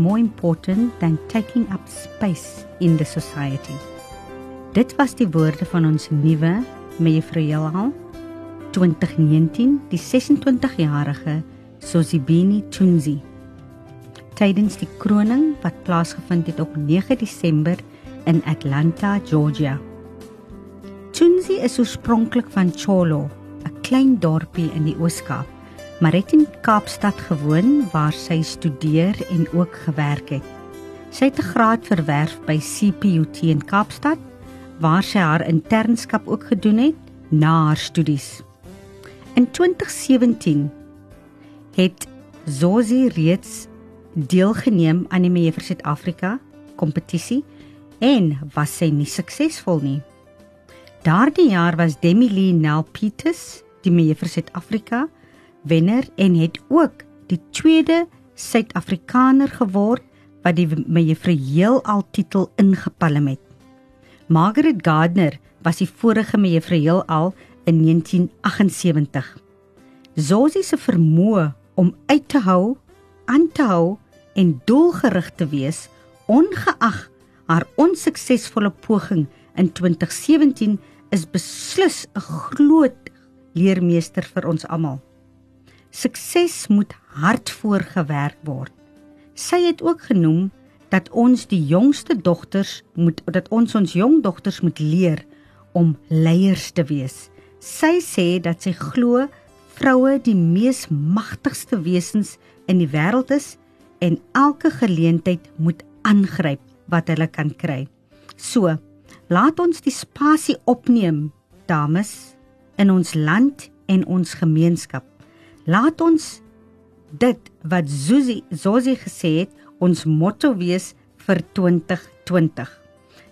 more important than taking up space in the society. Dit was die woorde van ons nuwe mevrou Jelal 2019, die 26-jarige Sosibini Tunzi. Tydens die kroning wat plaasgevind het op 9 Desember in Atlanta, Georgia. Tunzi is oorspronklik van Cholo, 'n klein dorpie in die Oos-Kaap, maar het in Kaapstad gewoon waar sy studeer en ook gewerk het. Sy het 'n graad verwerf by CPUT in Kaapstad waar sy haar internskap ook gedoen het na haar studies. In 2017 het Zosi reeds deelgeneem aan die Mevrou Suid-Afrika kompetisie en was sy nie suksesvol nie. Daardie jaar was Demi Lee Nel Peters die Mevrou Suid-Afrika wenner en het ook die tweede Suid-Afrikaner geword wat die Mevrou Heelal titel ingepalm het. Margaret Gardner was die vorige Mevrou Heelal in 1978. Zosie se vermoë om uit te hou, aan te hou en doelgerig te wees, ongeag haar onsuksesvolle poging in 2017 is beslis 'n groot leermeester vir ons almal. Sukses moet hard voorgewerk word. Sy het ook genoem dat ons die jongste dogters moet dat ons ons jong dogters moet leer om leiers te wees. Sy sê dat sy glo vroue die mees magtigste wesens in die wêreld is en elke geleentheid moet aangryp wat hulle kan kry. So, laat ons die spasie opneem, dames, in ons land en ons gemeenskap. Laat ons dit wat Susie Zosie gesê het, ons motto wees vir 2020.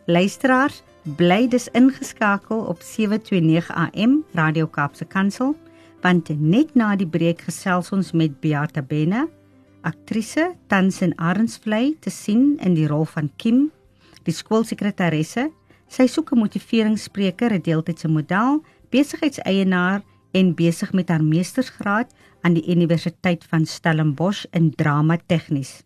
Luisteraars, bly dis ingeskakel op 729 AM Radio Kaapse Kansel, want net na die breek gesels ons met Beata Benne, aktrise tans in Arensvlei te sien in die rol van Kim, die skoolsekretaresse. Sy soek 'n motiveringsspreker, 'n deeltydse model, besigheidseienaar en besig met haar meestersgraad aan die Universiteit van Stellenbosch in drama tegnies.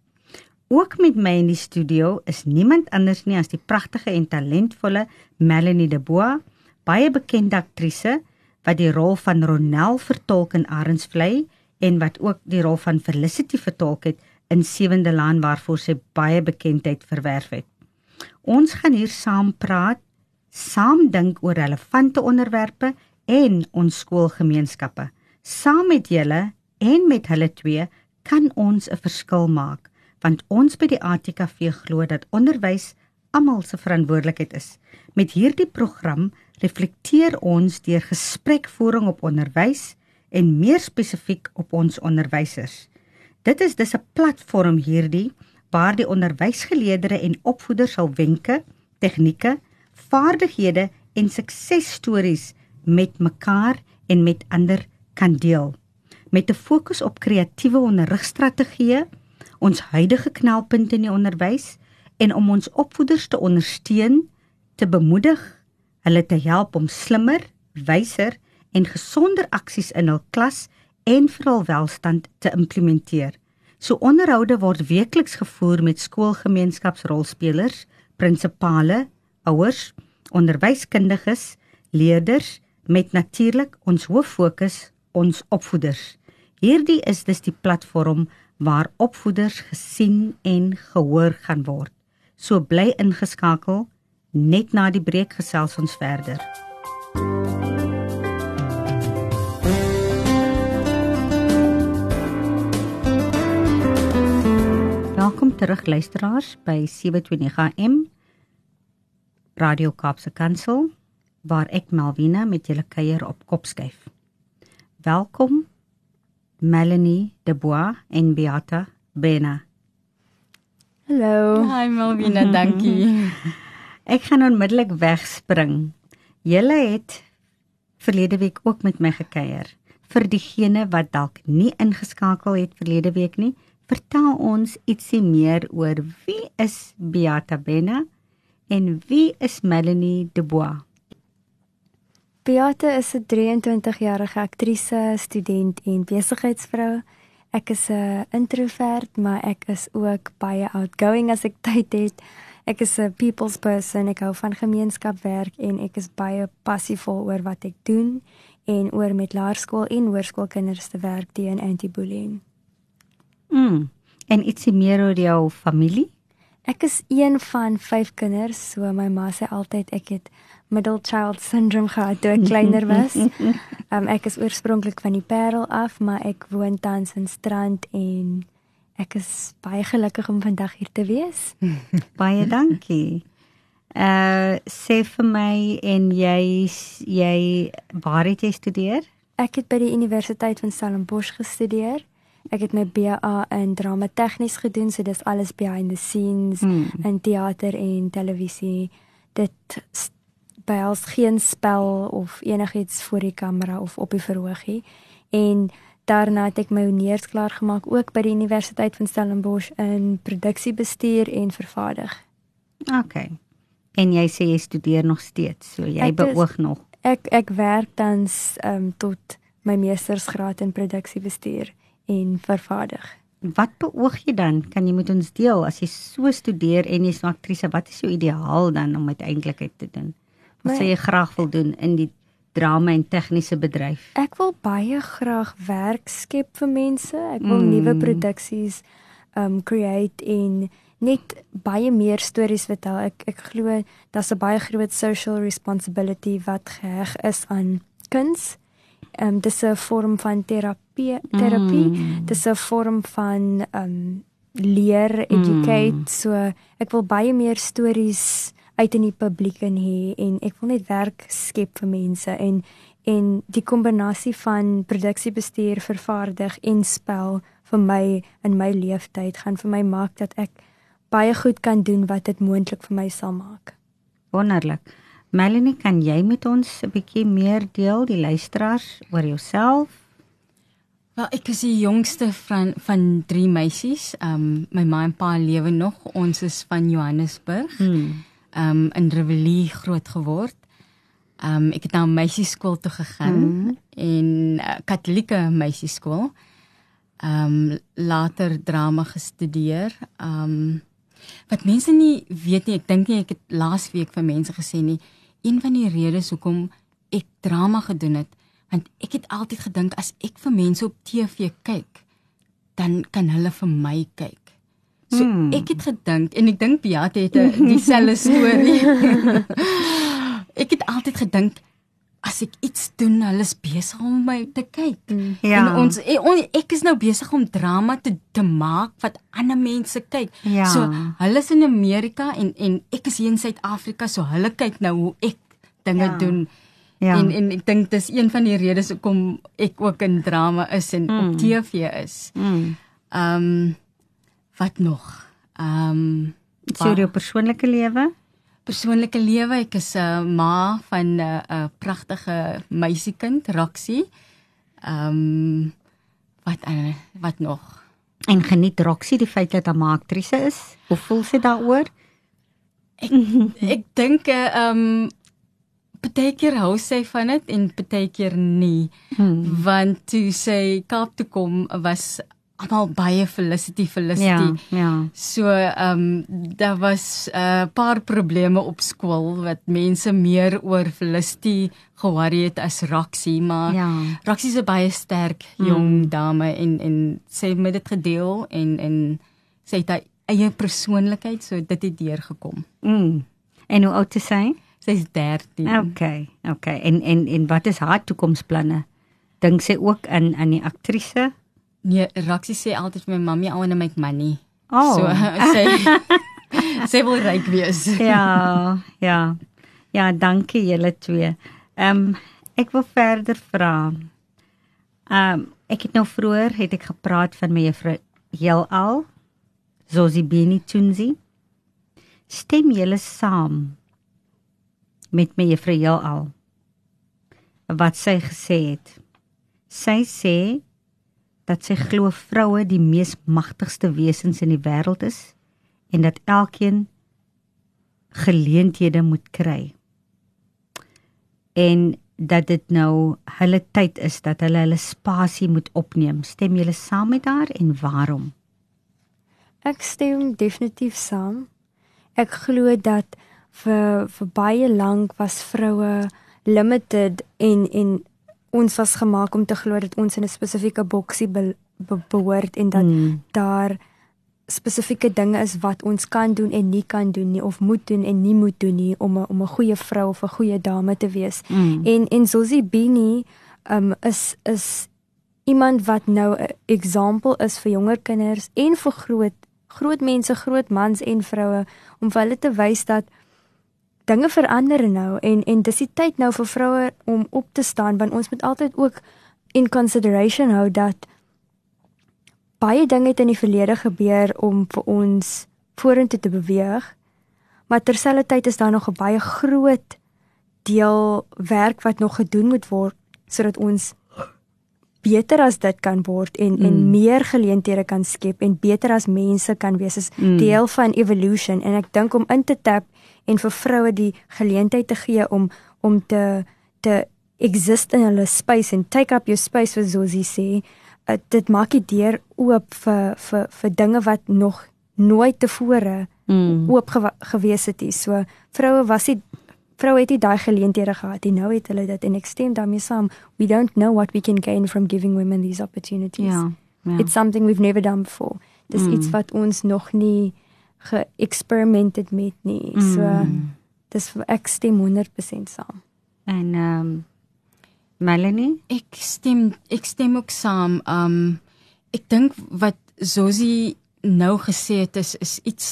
Ook met my in die studio is niemand anders nie as die pragtige en talentvolle Melanie De Bois, baie bekende aktrise wat die rol van Ronel vertolk in Arensvlei en wat ook die rol van Felicity vertolk het in Sewende Laan waarvoor sy baie bekendheid verwerf het. Ons gaan hier saam praat, saam dink oor relevante onderwerpe en ons skoolgemeenskappe. Saam met julle en met hulle twee kan ons 'n verskil maak want ons by die ATKV glo dat onderwys almal se verantwoordelikheid is. Met hierdie program reflekteer ons deur gesprekvoering op onderwys en meer spesifiek op ons onderwysers. Dit is dus 'n platform hierdie waar die onderwysgeleerders en opvoeders sal wenke, tegnieke, vaardighede en suksesstories met mekaar en met ander kan deel. Met 'n fokus op kreatiewe onderrigstrategieë ons huidige knelpunte in die onderwys en om ons opvoeders te ondersteun, te bemoedig, hulle te help om slimmer, wyser en gesonder aksies in hul klas en vir hul welstand te implementeer. So onderhoude word weekliks gevoer met skoolgemeenskapsrolspelers, prinsipale, ouers, onderwyskundiges, leerders met natuurlik ons hoof fokus ons opvoeders. Hierdie is dus die platform waar opvoeders gesien en gehoor gaan word. So bly ingeskakel. Net na die breek gesels ons verder. Welkom terug luisteraars by 729am Radio Kaapse Kansel waar ek Malvina met julle kuier op Kopskyf. Welkom Melanie De Bois en Beata Bena. Hallo. Hi Melvina, dankie. Ek gaan onmiddellik wegspring. Julle het verlede week ook met my gekuier. Vir diegene wat dalk nie ingeskakel het verlede week nie, vertel ons ietsie meer oor wie is Beata Bena en wie is Melanie Dubois? Beate is 'n 23-jarige aktrise, student en besigheidsvrou. Ek is 'n introvert, maar ek is ook baie outgoing as ek tyd het. Ek is 'n people's person. Ek hou van gemeenskapwerk en ek is baie passievol oor wat ek doen en oor met laerskool en hoërskoolkinders te werk teen anti-bullying. Mm. En ietsie meer oor jou familie? Ek is een van 5 kinders, so my ma sê altyd ek het middle child syndrome gehad toe ek kleiner was. Um, ek is oorspronklik van die Parel af, maar ek woon tans in Strand en ek is baie gelukkig om vandag hier te wees. Baie dankie. Uh sê vir my en jy jy waar het jy studeer? Ek het by die Universiteit van Stellenbosch gestudeer. Ek het my BA in drama tegnies gedoen, so dis alles behind the scenes Hmm. in teater en televisie. Dit behels geen spel of enigiets voor die kamera of op die verhoogie. En daarna het ek my honeurs klaar gemaak ook by die Universiteit van Stellenbosch in produksiebestuur en vervaardig. OK. En jy sê jy studeer nog steeds, so jy Ek is- beoog nog. Ek ek werk tans um, tot my meestersgraad in produksiebestuur en vervaardig. Wat beoog jy dan? Kan jy met ons deel as jy so studeer en jy's 'n aktrise, wat is jou ideaal dan om uiteindelik uit te doen? Wat My- sê jy graag wil doen in die drama en tegniese bedryf? Ek wil baie graag werk skep vir mense. Ek wil Mm. nuwe produksies um create en net baie meer stories vertel. Ek ek glo daar's 'n baie groot social responsibility wat geheg is aan kuns. Um dis 'n vorm van terapie terapie. Mm. Dis 'n vorm van um leer, educate. Mm. So ek wil baie meer stories uit in die publiek in hê en ek wil net werk skep vir mense en en die kombinasie van produksiebestuur, vervaardig en spel vir my in my lewenstyd gaan vir my maak dat ek baie goed kan doen wat dit moontlik vir my sal maak. Wonderlik. Melanie, kan jy met ons 'n bietjie meer deel die luisteraars oor jouself? Wel, ek is die jongste van van drie meisies. Um my ma en pa lewe nog. Ons is van Johannesburg. Hmm. Um in Reveille groot geword. Um ek het na 'n meisieskool toe gegaan Mm. en uh, Katolieke meisieskool. Um later drama gestudeer. Um wat mense nie weet nie, ek dink nie ek het laasweek vir mense gesê nie, een van die redes hoekom ek drama gedoen het, want ek het altyd gedink as ek vir mense op TV kyk, dan kan hulle vir my kyk. So Hmm. ek het gedink en ek dink Beate het 'n dieselfde storie. ek het altyd gedink as ek iets doen, hulle is besig om my te kyk. Ja. En ons e- on, ek is nou besig om drama te te maak wat ander mense kyk. Ja. So hulle is in Amerika en en ek is hier in Suid-Afrika, so hulle kyk nou hoe ek dinge Ja. doen. Ja. En en ek dink dis een van die redes hoekom ek ook in drama is en Mm. op TV is. Mm. Ehm um, wat nog? Ehm um, So jou persoonlike lewe? persoonlike lewe, ek is 'n uh, ma van 'n uh, uh, pragtige meisiekind, Roxy. Ehm um, wat uh, wat nog? En geniet Roxy die feit dat haar ma aktrise is? Hoe voel sy daaroor? Ek dink ehm um, partykeer hou sy van dit en partykeer nie. Hmm. Want toe sy Kaap toe kom was almal baie Felicity Felicity. Ja, ja. So ehm um, daar was 'n uh, paar probleme op skool wat mense meer oor Felicity ge-worry het as Roxy, maar Ja. Roxy is 'n baie sterk jong dame en en sy het met dit gedeel en en sy het haar eie persoonlikheid, so dit het deurgekom. Mm. En hoe oud is sy? Sy's 13. Okay, okay. En en en wat is haar toekomsplanne? Dink sy ook aan aan die aktrise? Nee, Roxy sê altyd vir my mammy, I want to make money. Oh. So sy sy wil ryk wees. ja, ja. Ja, dankie julle twee. Ehm um, ek wil verder vra. Ehm um, ek het nou vroeër het ek gepraat van my juffrou Heelal Zozibini Tunzi. Stem julle saam met my juffrou Heelal wat sy gesê het. Sy sê dat sy glo vroue die mees magtigste wesens in die wêreld is en dat elkeen geleenthede moet kry. En dat dit nou hulle tyd is dat hulle hulle spasie moet opneem. Stem julle saam met haar en waarom? Ek stem definitief saam. Ek glo dat vir vir baie lank was vroue limited en en ons was gemaak om te glo dat ons in 'n spesifieke boksie be, be, behoort en dat hmm. daar spesifieke dinge is wat ons kan doen en nie kan doen nie of moet doen en nie moet doen nie om 'n om 'n goeie vrou of 'n goeie dame te wees. Mm. En en Susie Bini um is is iemand wat nou 'n voorbeeld is vir jonger kinders en vir groot groot mense, groot mans en vroue om vir hulle te wys dat dinge verander nou en en dis die tyd nou vir vroue om op te staan want ons moet altyd ook in consideration hou dat baie dinge het in die verlede gebeur om vir ons vorentoe te beweeg. Maar terselfdertyd is daar nog 'n baie groot deel werk wat nog gedoen moet word sodat ons beter as dit kan word en mm. en meer geleenthede kan skep en beter as mense kan wees as mm. deel van evolution en ek dink om in te tap en vir vroue die geleentheid te gee om om te te exist in hulle space en take up your space as Zosie sê uh, dit maak die deur oop vir vir vir dinge wat nog nooit tevore mm. oop ge gewees het nie. So vroue was dit vroue het dit daai geleenthede gehad en nou het hulle dit en ek stem daarmee saam. We don't know what we can gain from giving women these opportunities. Ja. ja. It's something we've never done before. Dis mm. iets wat ons nog nie geëxperimented met nie. So mm. dis ek stem 100% saam. En ehm um, Melanie? Ek stem ek stem ook saam. Um ek dink wat Zosie nou gesê het is is iets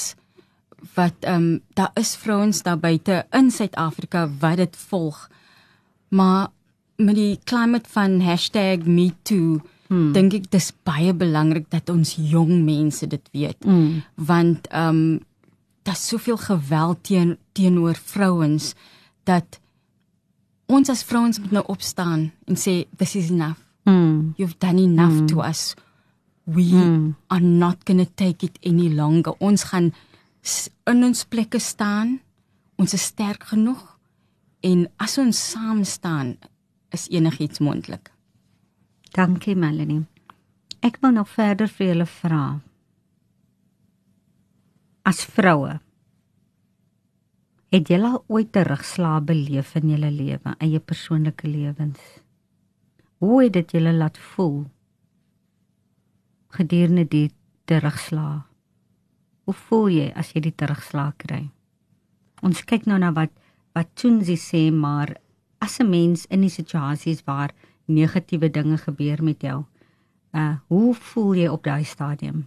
wat um daar is vrouens daar buite in Suid-Afrika wat dit volg. Maar met die klimaat van #metoo hmm. dink ek dis baie belangrik dat ons jong mense dit weet. Hmm. Want um daar's soveel geweld teen teenoor vrouens dat ons as vrouens moet nou opstaan en sê this is enough. Mm. You've done enough mm. to us. We mm. are not going to take it any longer. Ons gaan in ons plekke staan. Ons is sterk genoeg en as ons saam staan is enigiets moontlik. Dankie Melanie. Ek wil nog verder vir julle vra. As vroue Het jy al ooit terugslae beleef in jou lewe, in jou persoonlike lewens? Hoe het dit julle laat voel gedurende die terugslae? Hoe voel jy as jy die terugslae kry? Ons kyk nou na wat wat Tunzi sê, maar as 'n mens in die situasies waar negatiewe dinge gebeur met jou, uh hoe voel jy op daai stadium?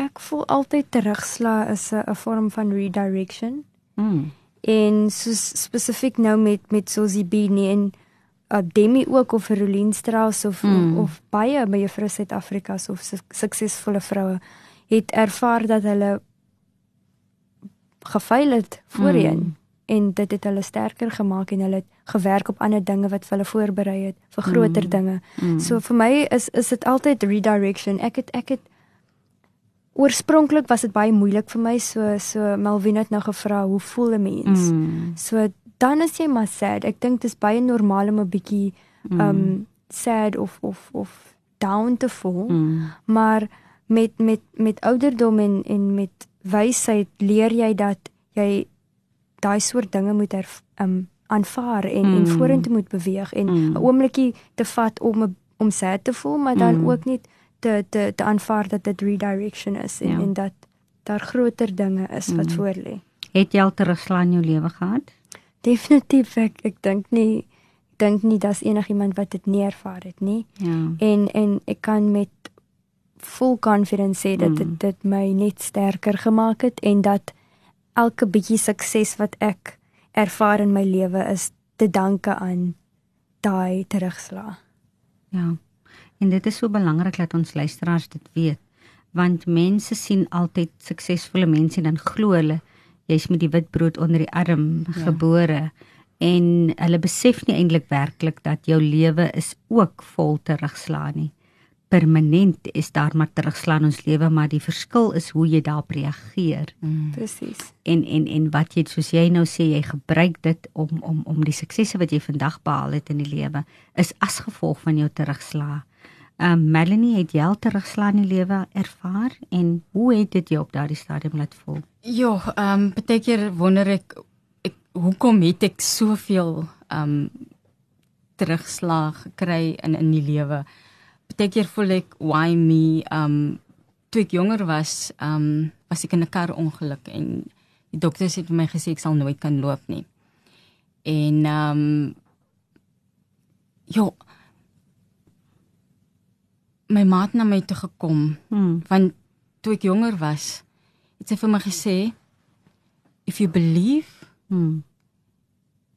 Ek voel altyd terugslae is 'n vorm van redirection. Mm. En so spesifiek nou met met Susie Bini en uh, Demi ook of Rolien Strauss of mm. of, of baie by juffrou Suid-Afrika of su suksesvolle vroue het ervaar dat hulle gefaal het voorheen mm. En dit het hulle sterker gemaak en hulle het gewerk op ander dinge wat hulle voorberei het vir groter mm. dinge. Mm. So vir my is is dit altyd redirection. Ek het ek het Oorspronklik was dit baie moeilik vir my so so Melvin het nou gevra hoe voel 'n mens? Mm. So dan is jy maar sad. Ek dink dit is baie normaal om 'n bietjie mm. um sad of of of down te voel. Mm. Maar met met met ouderdom en en met wysheid leer jy dat jy daai soort dinge moet er, um aanvaar en mm. en vorentoe moet beweeg en 'n mm. oombliekie te vat om om sad te voel, maar dan mm. ook nie te te te aanvaar dat dit redirection is en, ja. en dat daar groter dinge is wat mm. voor lê. Het jy al terugslaan in jou lewe gehad? Definitief ek ek dink nie dink nie daar's enigiemand wat dit nie ervaar het nie. Ja. En en ek kan met full confidence sê dat dit mm. dit my net sterker gemaak het en dat elke bietjie sukses wat ek ervaar in my lewe is te danke aan daai terugslag. Ja. En dit is so belangrik dat ons luisteraars dit weet, want mense sien altyd suksesvolle mense en dan glo hulle jy's met die wit brood onder die arm Ja. gebore en hulle besef nie eintlik werklik dat jou lewe is ook vol terugslaan nie. Permanent is daar maar terugslaan in ons lewe, maar die verskil is hoe jy daarop reageer Mm. Presies. en en en wat jy soos jy nou sê jy gebruik dit om om om die suksesse wat jy vandag behaal het in die lewe is as gevolg van jou terugslag. Ehm um, Melanie het jy al terugslag in die lewe ervaar en hoe het dit jou op daardie stadium laat voel? Ja, ehm um, baie keer wonder ek ek hoekom het ek soveel ehm um, terugslag gekry in in die lewe. Baie keer voel ek why me um, toe ek jonger was, um, was ek in 'n kar ongeluk en die dokters het vir my gesê ek sal nooit kan loop nie. En um, ja my maat na my toe gekom Hmm. want toe ek jonger was, het sy vir my gesê if you believe Hmm.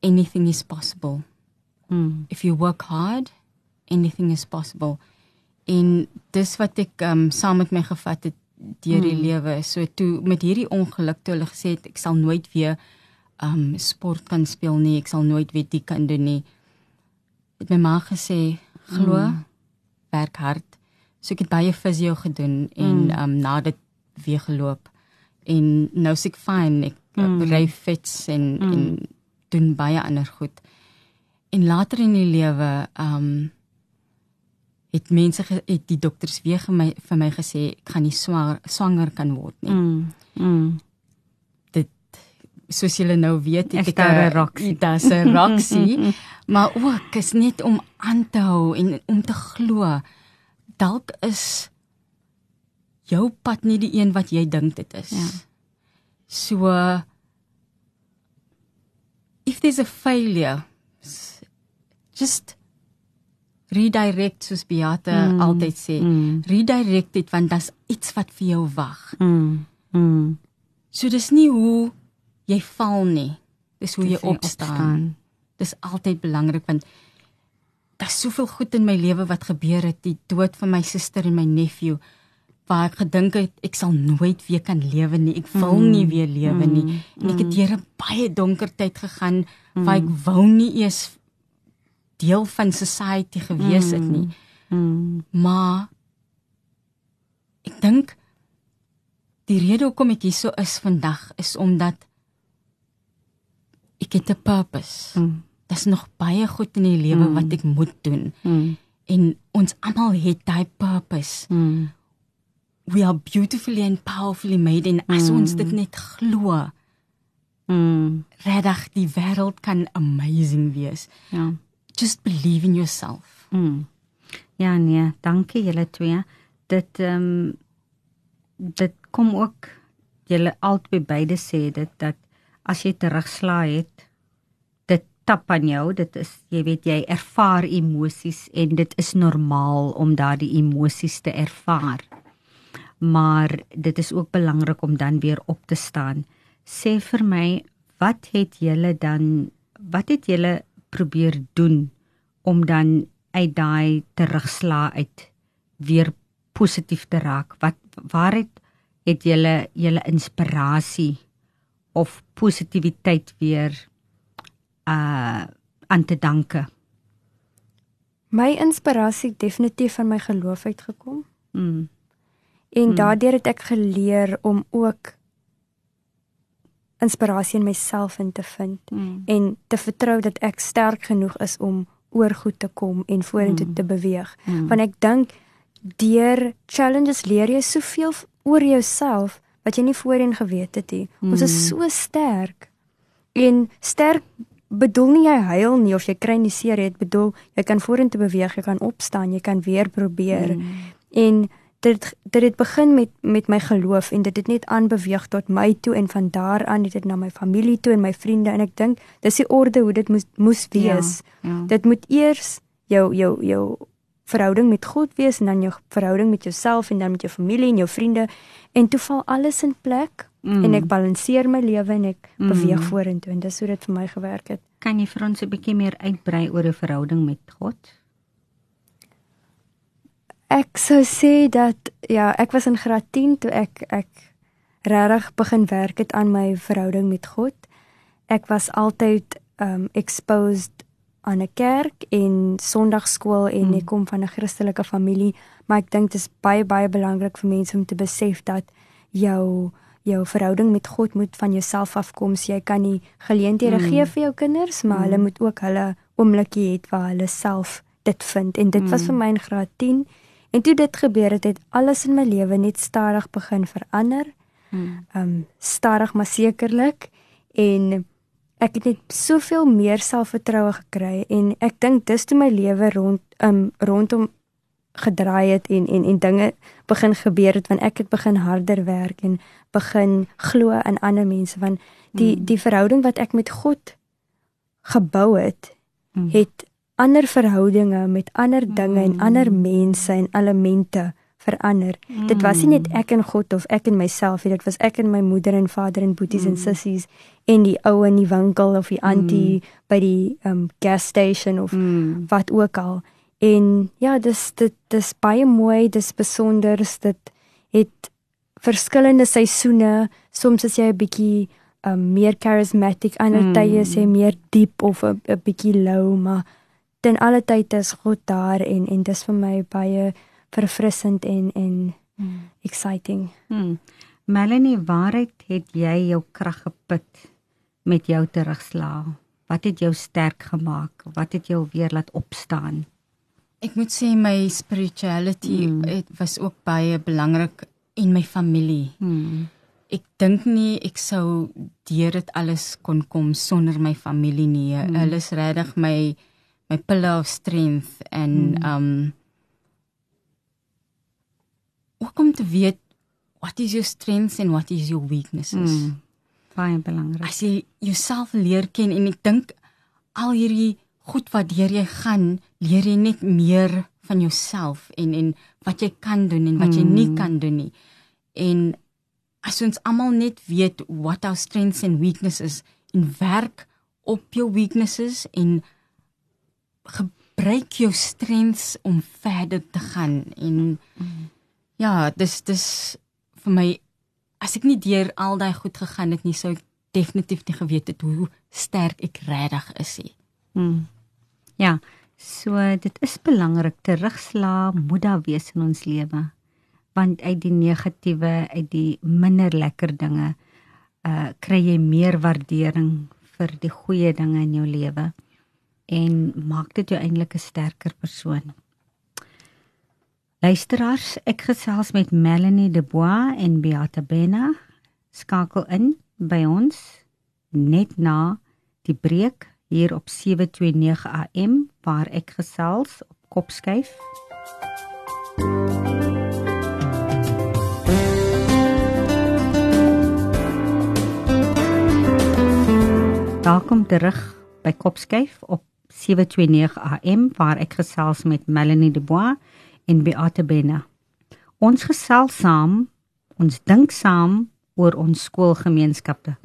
anything is possible. Hmm. If you work hard, anything is possible. En dis wat ek um saam met my gevat het deur die lewe. So toe met hierdie ongeluk toe hulle gesê het ek sal nooit weer um sport kan speel nie, ek sal nooit weer dit kan doen nie. Het my ma gesê, glo, mm. werk hard. So ek het baie fisio gedoen en mm. um na dit weer geloop. En nou is ek fine. Ek mm. ry fiets en mm. en doen baie ander goed. En later in die lewe um het mense ge, het die dokters weer vir my vir my gesê ek gaan nie swanger swanger kan word nie. Hmm. Hmm. Dit soos julle nou weet, het ek 'n reaksie? Daar's 'n reaksie, maar ook is net om aan te hou en om te glo. Dalk is jou pad nie die een wat jy dink dit is. Ja. So if there's a failure just redirect soos Beate mm. altyd sê. Mm. Redirect dit want daar's iets wat vir jou wag. Hmm. Hmm. So dis nie hoe jy val nie. Dis hoe jy Dis jy opstaan. opstaan. Dis altyd belangrik want daar's soveel goed in my lewe wat gebeur het, die dood van my suster en my nephew waar ek gedink het ek sal nooit weer kan lewe nie. Ek wil mm. nie weer lewe nie. En ek het deur 'n baie donker tyd gegaan waar ek wou nie eers deel van society gewees het nie. Hmm. Maar ek dink die rede hoekom ek hierso is vandag is omdat ek het 'n purpose. Hmm. Daar's nog baie goed in die lewe wat ek moet doen. Hmm. En ons almal het daai purpose. Hmm. We are beautifully and powerfully made en as ons dit net glo, Hmm. regtig die wêreld kan amazing wees. Ja. Just believe in yourself. Mm. Ja nee, dankie julle twee. Dit ehm um, dit kom ook julle albei beide sê dit dat as jy terugslaai het, dit tap aan jou, dit is jy weet jy ervaar emosies en dit is normaal om daardie emosies te ervaar. Maar dit is ook belangrik om dan weer op te staan. Sê vir my, wat het julle dan wat het julle probeer doen om dan uit daai terugslaa uit weer positief te raak? Wat waar het het julle julle inspirasie of positiwiteit weer uh aan te danke? My inspirasie definitief van my geloof uitgekom Mm. en mm. daardeur het ek geleer om ook inspirasie in myself in te vind Mm. en te vertrou dat ek sterk genoeg is om oor goed te kom en vorentoe Mm. te beweeg. Mm. Want ek dink deur challenges leer jy soveel oor jouself wat jy nie voorheen geweet het nie. Ons is so sterk. En sterk bedoel nie jy huil nie of jy kry nie seer, jy bedoel jy kan vorentoe beweeg, jy kan opstaan, jy kan weer probeer. Mm. En dit dit het begin met met my geloof en dit het net aanbeweeg tot my toe en van daar aan het dit na my familie toe en my vriende en ek dink dis die orde hoe dit moes moes wees. Ja, ja. Dit moet eers jou jou jou verhouding met God wees en dan jou verhouding met jouself en dan met jou familie en jou vriende en toe val alles in plek Mm. en ek balanseer my lewe en ek Mm. beweeg vorentoe en dis hoe dit vir my gewerk het. Kan jy vir ons 'n bietjie meer uitbrei oor 'n verhouding met God? Ek sou sê dat ja, ek was in graad 10 toe ek ek regtig begin werk het aan my verhouding met God. Ek was altyd um exposed aan 'n kerk en Sondagskool en ek kom van 'n Christelike familie, maar ek dink dit is baie baie belangrik vir mense om te besef dat jou jou verhouding met God moet van jouself afkom. So jy kan nie geleenthede mm. gee vir jou kinders, maar mm. hulle moet ook hulle oomblikie hê waar hulle self dit vind en dit mm. was vir my in graad 10 en toe dit gebeur het, het alles in my lewe net stadig begin verander. Mm. Um stadig maar sekerlik en ek het net soveel meer selfvertroue gekry en ek dink dis toe my lewe rond um rondom gedraai het en en en dinge begin gebeur het wanneer ek het begin harder werk en begin glo in ander mense want die mm. die verhouding wat ek met God gebou het mm. het ander verhoudinge met ander dinge mm. en ander mense en elemente verander. Mm. Dit was nie net ek en God of ek en myself nie, dit was ek en my moeder en vader en boeties mm. en sissies en die ou in die winkel of die auntie mm. by die um gas station of mm. wat ook al. En ja, dis dit dis baie mooi, dis besonder, dit het verskillende seisoene. Soms is jy 'n bietjie um meer charismatic, ander mm. tye is jy meer diep of 'n bietjie low, maar ten alle tye is God daar en en dis vir my baie verfrissend en en hmm. exciting. Hmm. Melanie, waaruit het jy jou krag geput met jou terugslag? Wat het jou sterk gemaak? Wat het jou weer laat opstaan? Ek moet sê my spirituality hmm. het was ook baie belangrik in my familie. Hmm. Ek dink nie ek sou deur dit alles kon kom sonder my familie nie. Hmm. Hulle is regtig my my pillar of strength en hmm. um ook om te weet what is your strengths and what is your weaknesses. Mm, baie belangrik. As jy jouself leer ken en ek dink al hierdie goed wat deur jy gaan, leer jy net meer van jouself en en wat jy kan doen en wat mm. jy nie mm. kan doen nie. En as ons almal net weet what our strengths and weaknesses in werk op jou weaknesses en gebruik jou strengths om verder te gaan en mm ja, dis dis vir my as ek nie deur al daai goed gegaan het nie, sou ek definitief nie geweet het hoe sterk ek regtig is nie. Hmm. Ja, so dit is belangrik terugsla moet daar wees in ons lewe want uit die negatiewe, uit die minder lekker dinge uh kry jy meer waardering vir die goeie dinge in jou lewe en maak dit jou eintlik 'n sterker persoon. Luisteraars, ek gesels met Melanie De Bois en Beata Bena. Skakel in by ons net na die breek hier op 729 AM waar ek gesels op Kopskyf. Welkom terug by Kopskyf op 729 AM waar ek gesels met Melanie De Bois en Beate Benne. Ons gesels saam, ons dink saam oor ons skoolgemeenskappe.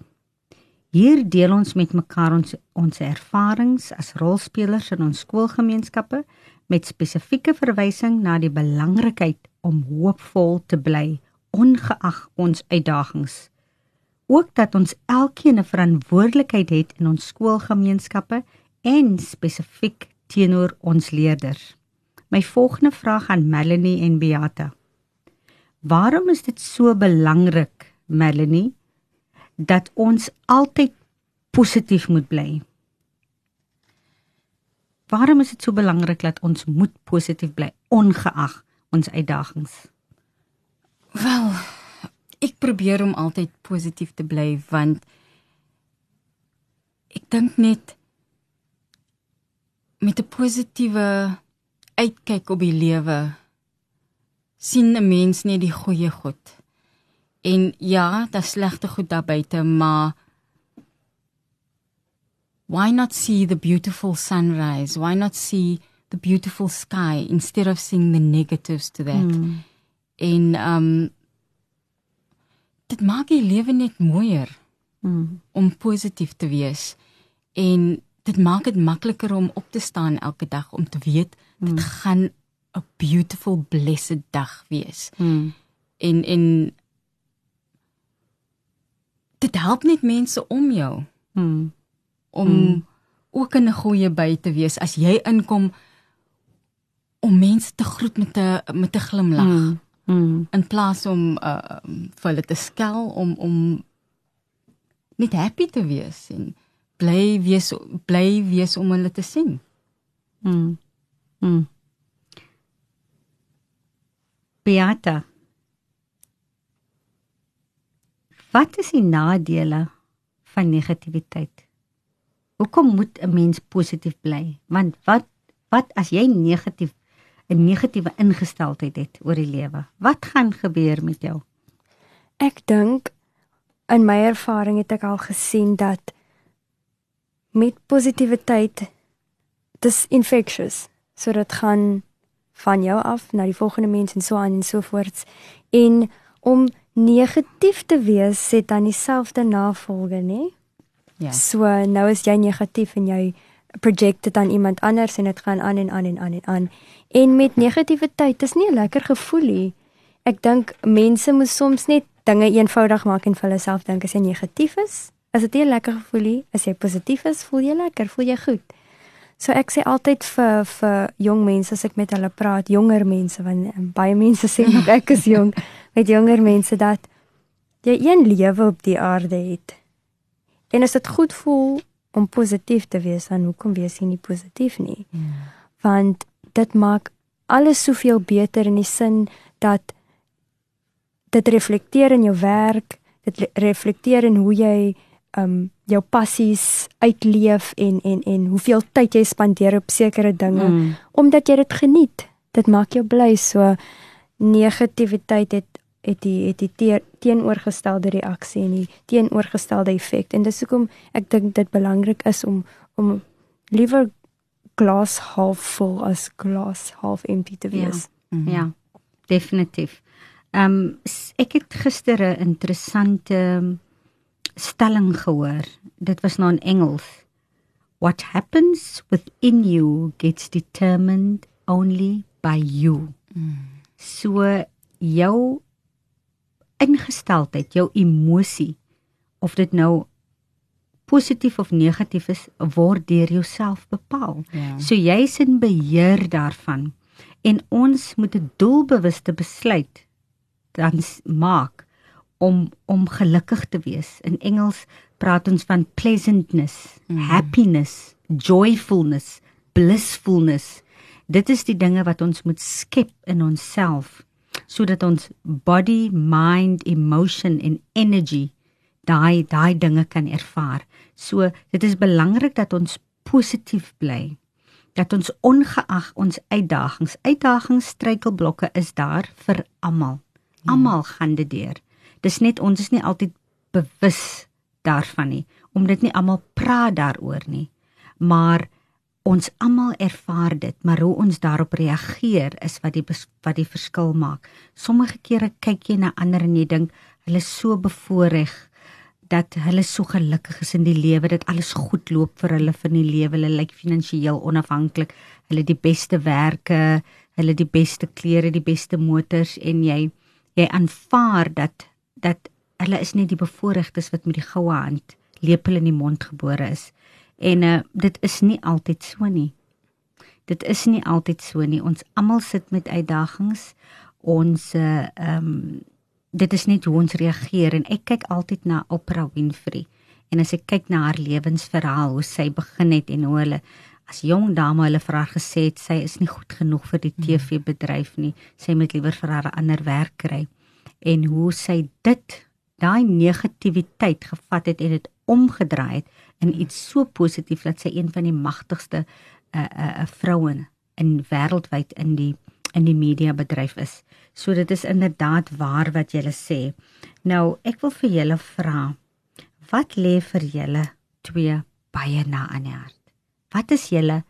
Hier deel ons met mekaar ons ons ervarings as rolspelers in ons skoolgemeenskappe met spesifieke verwysing na die belangrikheid om hoopvol te bly ongeag ons uitdagings. Ook dat ons elkeen 'n verantwoordelikheid het in ons skoolgemeenskappe en spesifiek teenoor ons leerders. My volgende vraag aan Melanie en Beata. Waarom is dit so belangrik, Melanie, dat ons altyd positief moet bly? Waarom is dit so belangrik dat ons moet positief bly ongeag ons uitdagings? Wel, ek probeer om altyd positief te bly want ek dink net met 'n positiewe uitkyk op die lewe sien 'n mens net die goeie goed. En ja, daar's slegte goed daar buite, maar why not see the beautiful sunrise? Why not see the beautiful sky instead of seeing the negatives to that? Hmm. En um dit maak die lewe net mooier. Hmm. om positief te wees en dit maak dit makliker om op te staan elke dag om te weet dit mm. gaan 'n beautiful blessed dag wees. Mm. En en help net mense om jou Mm. om mm. ook in 'n goeie by te wees as jy inkom om mense te groet met 'n met 'n glimlag mm. Mm. in plaas om uh, vir hulle te skel om om net happy te wees en bly wees bly wees om hulle te sien. Mm. Mm. Beata. Wat is die nadele van negativiteit? Hoekom moet 'n mens positief bly? Want wat wat as jy negatief 'n negatiewe ingesteldheid het oor die lewe? Wat gaan gebeur met jou? Ek dink in my ervaring het ek al gesien dat met positiwiteit dis infectious. So dit gaan van jou af na die volgende mens en so aan en so voort. En om negatief te wees het dan dieselfde navolge, nê? Ja. So nou is jy negatief en jy project dit aan iemand anders en dit gaan aan en aan en aan en aan. En met negativiteit, dis nie 'n lekker gevoel nie. Ek dink mense moet soms net dinge eenvoudig maak en vir hulle self dink as jy negatief is, is dit nie lekker gevoel nie. As jy positief is, voel jy lekker, voel jy goed. So ek sê altyd vir vir jong mense as ek met hulle praat, jonger mense want um, baie mense sê nog ek is jong, met jonger mense dat jy een lewe op die aarde het. En as dit goed voel om positief te wees, dan hoekom wees jy nie positief nie? Hmm. Want dit maak alles soveel beter in die sin dat dit reflekteer in jou werk, dit re- reflekteer in hoe jy um jou passies uitleef en en en hoeveel tyd jy spandeer op sekere dinge Mm. omdat jy dit geniet. Dit maak jou bly. So negativiteit het het die het die teer, teenoorgestelde reaksie en die teenoorgestelde effek. En dis hoekom ek dink dit belangrik is om om liewer glas half vol as glas half empty te Ja. wees. Mhm. Ja, definitief. Ehm um, ek het gister 'n interessante stelling gehoor. Dit was nou in Engels. What happens within you gets determined only by you. So jou ingesteldheid, jou emosie of dit nou positief of negatief is, word deur jouself bepaal. Ja. So jy's in beheer daarvan en ons moet 'n doelbewuste besluit dan maak om om gelukkig te wees. In Engels praat ons van pleasantness, mm. happiness, joyfulness, blissfulness. Dit is die dinge wat ons moet skep in onsself sodat ons body, mind, emotion en energy daai daai dinge kan ervaar. So dit is belangrik dat ons positief bly. Dat ons ongeag ons uitdagings, uitdagings, struikelblokke is daar vir almal. Almal gaan dit deur. Dis net ons is nie altyd bewus daarvan nie, omdat nie almal praat daaroor nie. Maar ons almal ervaar dit, maar hoe ons daarop reageer is wat die wat die verskil maak. Sommige kere kyk jy na ander en jy dink hulle is so bevoordeel dat hulle so gelukkig is in die lewe dat alles goed loop vir hulle van die lewe hulle lyk finansiëel onafhanklik hulle die beste werke hulle die beste klere die beste motors en jy jy aanvaar dat dat hulle is net die bevoordeeldes wat met die goue hand lepel in die mond gebore is. En uh, dit is nie altyd so nie. Dit is nie altyd so nie. Ons almal sit met uitdagings. Ons uh, um, dit is net hoe ons reageer. En ek kyk altyd na Oprah Winfrey. En as ek kyk na haar lewensverhaal hoe sy begin het en hoe hulle as jong dame hulle vir haar gesê het sy is nie goed genoeg vir die TV bedryf nie. Sy moet liewer vir haar 'n ander werk kry en hoe sy dit daai negativiteit gevat het en dit omgedraai het in iets so positief dat sy een van die magtigste uh uh vroue in wêreldwyd in die in die media bedryf is. So dit is inderdaad waar wat jy sê. Nou, ek wil vir julle vra, wat lê vir julle twee baie na aan die hart? Wat is julle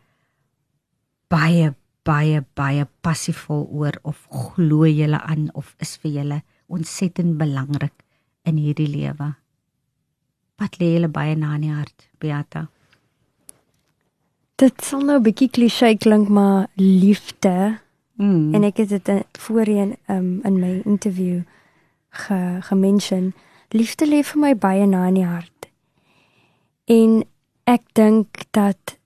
baie baie baie passievol oor of glo julle aan of is vir julle ontsettend belangrik in hierdie lewe? Wat lê julle baie na aan die hart, Beata? Dit sal nou 'n bietjie klise klink, maar liefde Mm. en ek het dit in- voorheen um, in my interview ge gemention liefde lê vir my baie na in die hart. En ek dink dat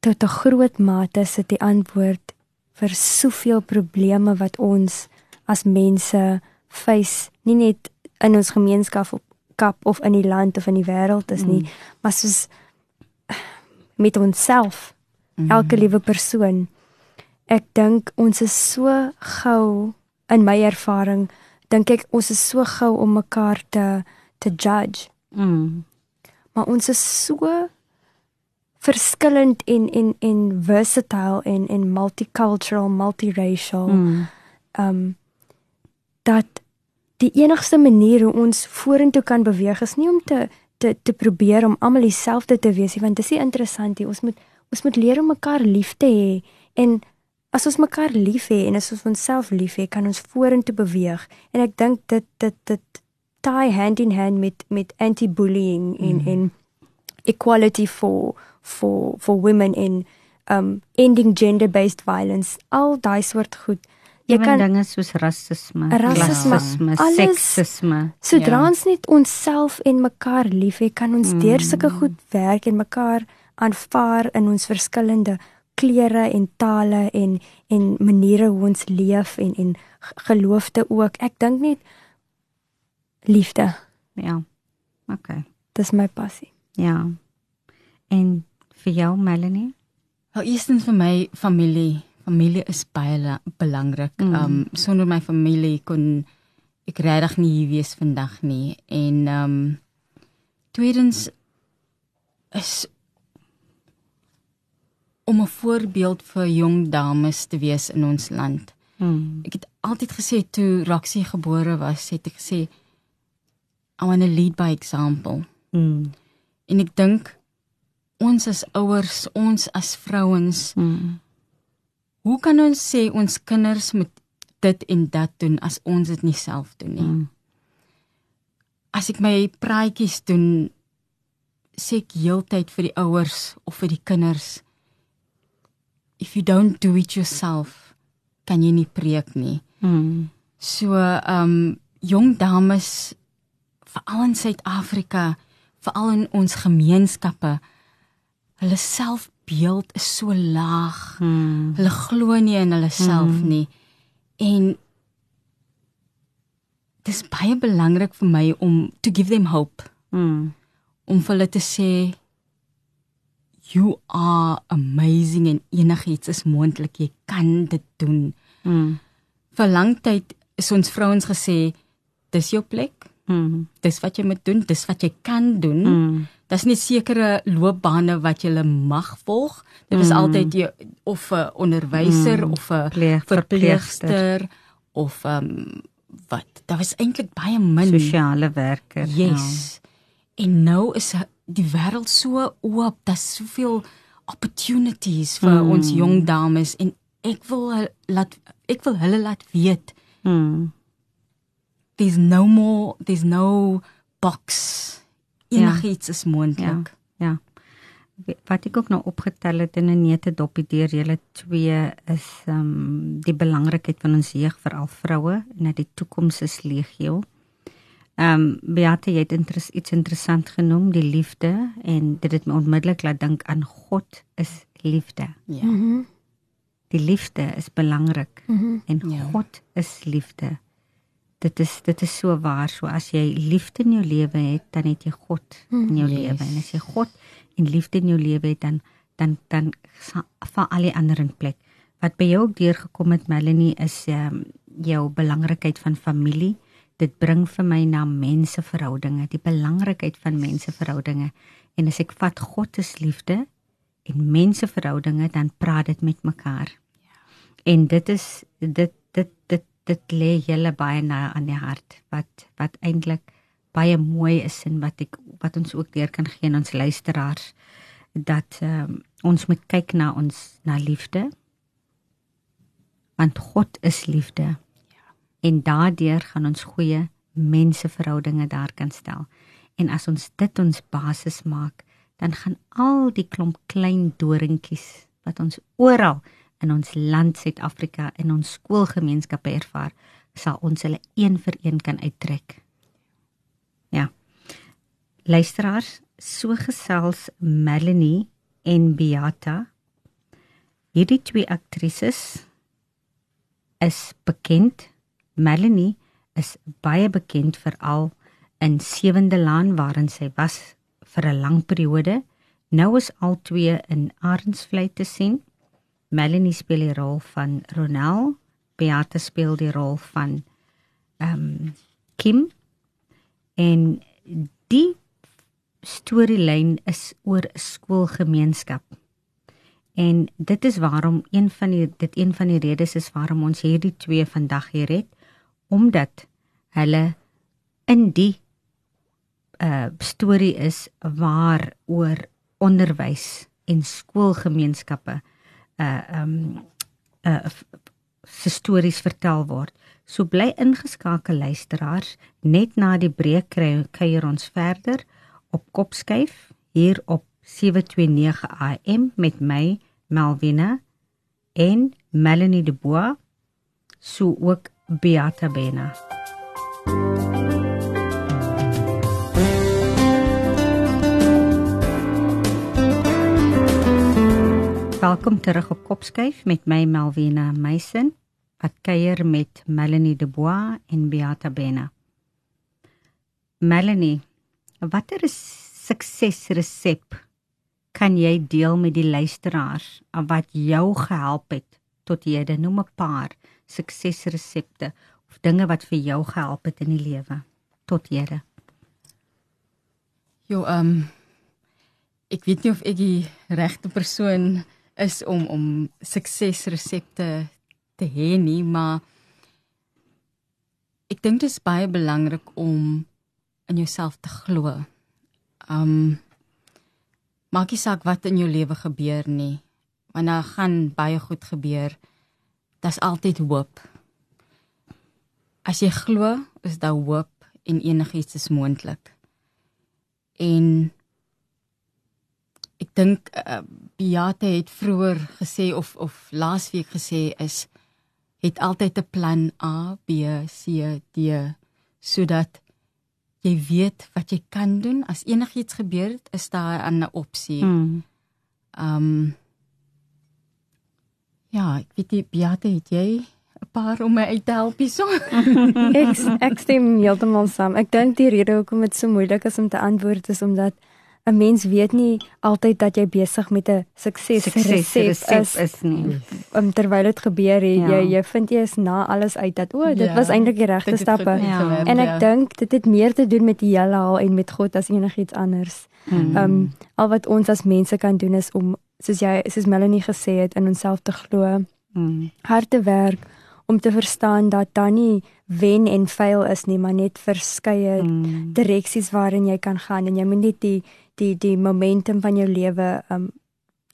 tot 'n groot mate sit die antwoord vir soveel probleme wat ons as mense face, nie net in ons gemeenskap of kap of in die land of in die wêreld is nie, mm. maar soos met onsself, mm. elke liewe persoon. Ek dink ons is so gou in my ervaring dink ek ons is so gou om mekaar te te judge. Mm. Maar ons is so verskillend en en en versatile en en multicultural, multiracial. Mm. Um dat die enigste manier hoe ons vorentoe kan beweeg is nie om te te te probeer om almal dieselfde te wees nie, want dit is nie interessant nie. Ons moet ons moet leer om mekaar lief te hê en as ons mekaar lief hê en as ons onsself lief hê, kan ons vorentoe beweeg. En ek dink dit dit dit tie hand in hand met met anti-bullying en mm. en equality for for for women in um ending gender-based violence. Al daai soort goed. Jy kan dinge soos rasisme, rasisme, seksisme. Sodra ja. ons net onsself en mekaar lief hê, kan ons mm. deur sulke goed werk en mekaar aanvaar in ons verskillende kleure en tale en en maniere hoe ons leef en en geloofde ook. Ek dink net liefde. Ja. OK. Dis my passie. Ja. En vir jou Melanie? Wel eerstens vir my familie. Familie is baie belangrik. Mm. Um sonder my familie kon ek regtig nie hier wees vandag nie. En um tweedens is om 'n voorbeeld vir jong dames te wees in ons land. Hmm. Ek het altyd gesê toe Roxie gebore was, het ek gesê I want to lead by example. Hmm. En ek dink ons as ouers, ons as vrouens, hmm. Hoe kan ons sê ons kinders moet dit en dat doen as ons dit nie self doen nie? Hmm. As ek my praatjies doen, sê ek heeltyd vir die ouers of vir die kinders, if you don't do it yourself kan jy nie preek nie. Mm. So um jong dames veral in Suid-Afrika, veral in ons gemeenskappe, hulle selfbeeld is so laag. Mm. Hulle glo nie in hulle self mm. nie. En dit is baie belangrik vir my om to give them hope. Mm. Om vir hulle te sê you are amazing en enigiets is moontlik. Jy kan dit doen. Mm. Vir lang tyd is ons vrouens gesê dis jou plek. Mm. Dis wat jy moet doen, dis wat jy kan doen. Mm. Daar's nie sekere loopbane wat jy mag volg. Dit is mm. altyd jy of 'n onderwyser mm. of 'n verpleegster of ehm um, wat. Daar was eintlik baie min sosiale werker. Yes. Ja. En nou is die wêreld so oop, daar's soveel opportunities vir mm. ons jong dames en ek wil laat ek wil hulle laat weet. Mm. There's no more, there's no box. Enigiets ja. is moontlik. Ja. ja. Wat ek ook nou opgetel het in 'n nette doppie deur julle twee is ehm um, die belangrikheid van ons jeug veral vroue en dat die toekoms is legio. Ehm um, Beate jy het interes, iets interessant genoem, die liefde en dit het my onmiddellik laat dink aan God is liefde. Ja. Mm -hmm. Die liefde is belangrik mm -hmm. en ja. God is liefde. Dit is dit is so waar, so as jy liefde in jou lewe het, dan het jy God mm in jou yes. lewe en as jy God en liefde in jou lewe het, dan dan dan val al die ander in plek. Wat by jou ook deurgekom het Melanie is ehm um, jou belangrikheid van familie dit bring vir my na menseverhoudinge, die belangrikheid van menseverhoudinge. En as ek vat God se liefde en menseverhoudinge, dan praat dit met mekaar. Ja. En dit is dit dit dit dit lê julle baie na aan die hart wat wat eintlik baie mooi is en wat ek wat ons ook deur kan gee aan ons luisteraars dat um, ons moet kyk na ons na liefde. Want God is liefde. En daardeur gaan ons goeie menseverhoudinge daar kan stel. En as ons dit ons basis maak, dan gaan al die klomp klein doringkies wat ons oral in ons land Suid-Afrika in ons skoolgemeenskappe ervaar, sal ons hulle een vir een kan uittrek. Ja. Luisteraars, so gesels Melanie en Beata. Hierdie twee aktrises is bekend. Melanie is baie bekend veral in Sewende Laan waarin sy was vir 'n lang periode. Nou is al twee in Arensvlei te sien. Melanie speel die rol van Ronel, Beata speel die rol van ehm um, Kim en die storielyn is oor 'n skoolgemeenskap. En dit is waarom een van die dit een van die redes is waarom ons hierdie twee vandag hier het omdat hulle in die uh storie is waar oor onderwys en skoolgemeenskappe uh um uh se stories vertel word. So bly ingeskakel luisteraars, net na die breek kry kuier ons verder op Kopskyf hier op 729 AM met my Melvina en Melanie de Bois so ook Beata Bena. Welkom terug op Kopskyf met my Melvina Meisen wat kuier met Melanie de Bois en Beata Bena. Melanie Watter suksesresep kan jy deel met die luisteraars wat jou gehelp het tot hede? Noem 'n paar suksesresepte of dinge wat vir jou gehelp het in die lewe tot hede. Jo, ehm um, ek weet nie of ek die regte persoon is om om suksesresepte te hê nie, maar ek dink dit is baie belangrik om in jouself te glo. Um maak nie saak wat in jou lewe gebeur nie. Wanneer gaan baie goed gebeur, daar's altyd hoop. As jy glo, is daar hoop en enigiets is moontlik. En ek dink uh, Beate het vroeër gesê of of laasweek gesê is het altyd 'n plan A, B, C, D sodat jy weet wat jy kan doen as enigiets gebeur is daar 'n ander opsie. Mm. Ehm um, Ja, ek weet jy Beate het jy 'n paar om my uit te help hierso. ek ek stem heeltemal saam. Ek dink die rede hoekom dit so moeilik is om te antwoord is omdat 'n mens weet nie altyd dat jy besig met 'n suksesresep is, is nie. Um, terwyl dit gebeur het, Ja. jy jy vind jy is na alles uit dat o, dit Ja, was eintlik die regte stappe. Ja. gewerk, En ek ja. dink dit het meer te doen met die hele haal en met God as enigiets anders. Mm. Ehm um, al wat ons as mense kan doen is om soos jy soos Melanie gesê het in onsself te glo, Mm. hard te werk om te verstaan dat daar nie wen en fail is nie, maar net verskeie Mm. direksies waarin jy kan gaan en jy moet net die die die momentum van jou lewe um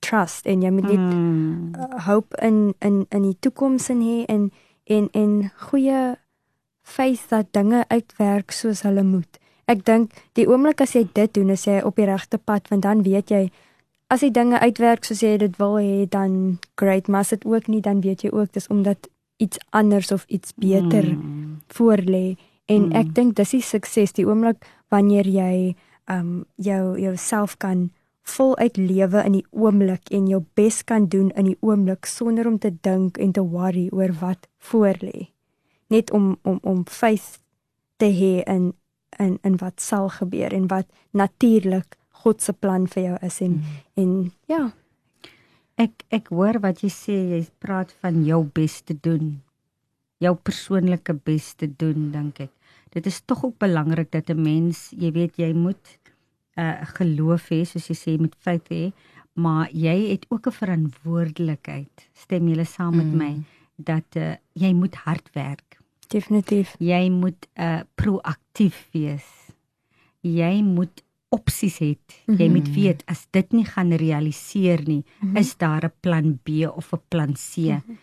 trust en jy moet net Mm. hoop in in in die toekoms in hê en en en goeie faith dat dinge uitwerk soos hulle moet. Ek dink die oomblik as jy dit doen, is jy op die regte pad want dan weet jy as die dinge uitwerk soos jy dit wil hê, dan great, maar as dit ook nie dan weet jy ook dis omdat iets anders of iets beter Mm. voor lê en Mm. ek dink dis die sukses die oomblik wanneer jy um jou jouself kan voluit lewe in die oomblik en jou bes kan doen in die oomblik sonder om te dink en te worry oor wat voor lê net om om om faith te hê in in in wat sal gebeur en wat natuurlik God se plan vir jou is en Mm. en ja Ek ek hoor wat jy sê, jy praat van jou bes te doen. Jou persoonlike bes te doen, dink ek. Dit is tog ook belangrik dat 'n mens, jy weet, jy moet 'n uh, geloof hê, soos jy sê, jy moet faith hê, maar jy het ook 'n verantwoordelikheid. Stem julle saam met Mm. my dat uh, jy moet hard werk. definitief Jy moet uh proaktief wees. Jy moet opsies hê. Jy moet Mhm. weet as dit nie gaan realiseer nie, Mhm. is daar 'n plan B of 'n plan C.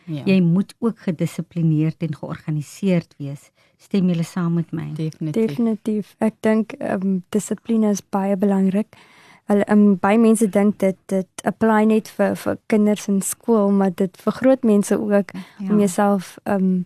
Ja. Jy moet ook gedissiplineerd en georganiseerd wees. Stem julle saam met my? definitief. Definitief. Ek dink ehm um, dissipline is baie belangrik. Hulle um, baie mense dink dit dit apply net vir vir kinders in skool, maar dit vir groot mense ook Ja. om jouself ehm um,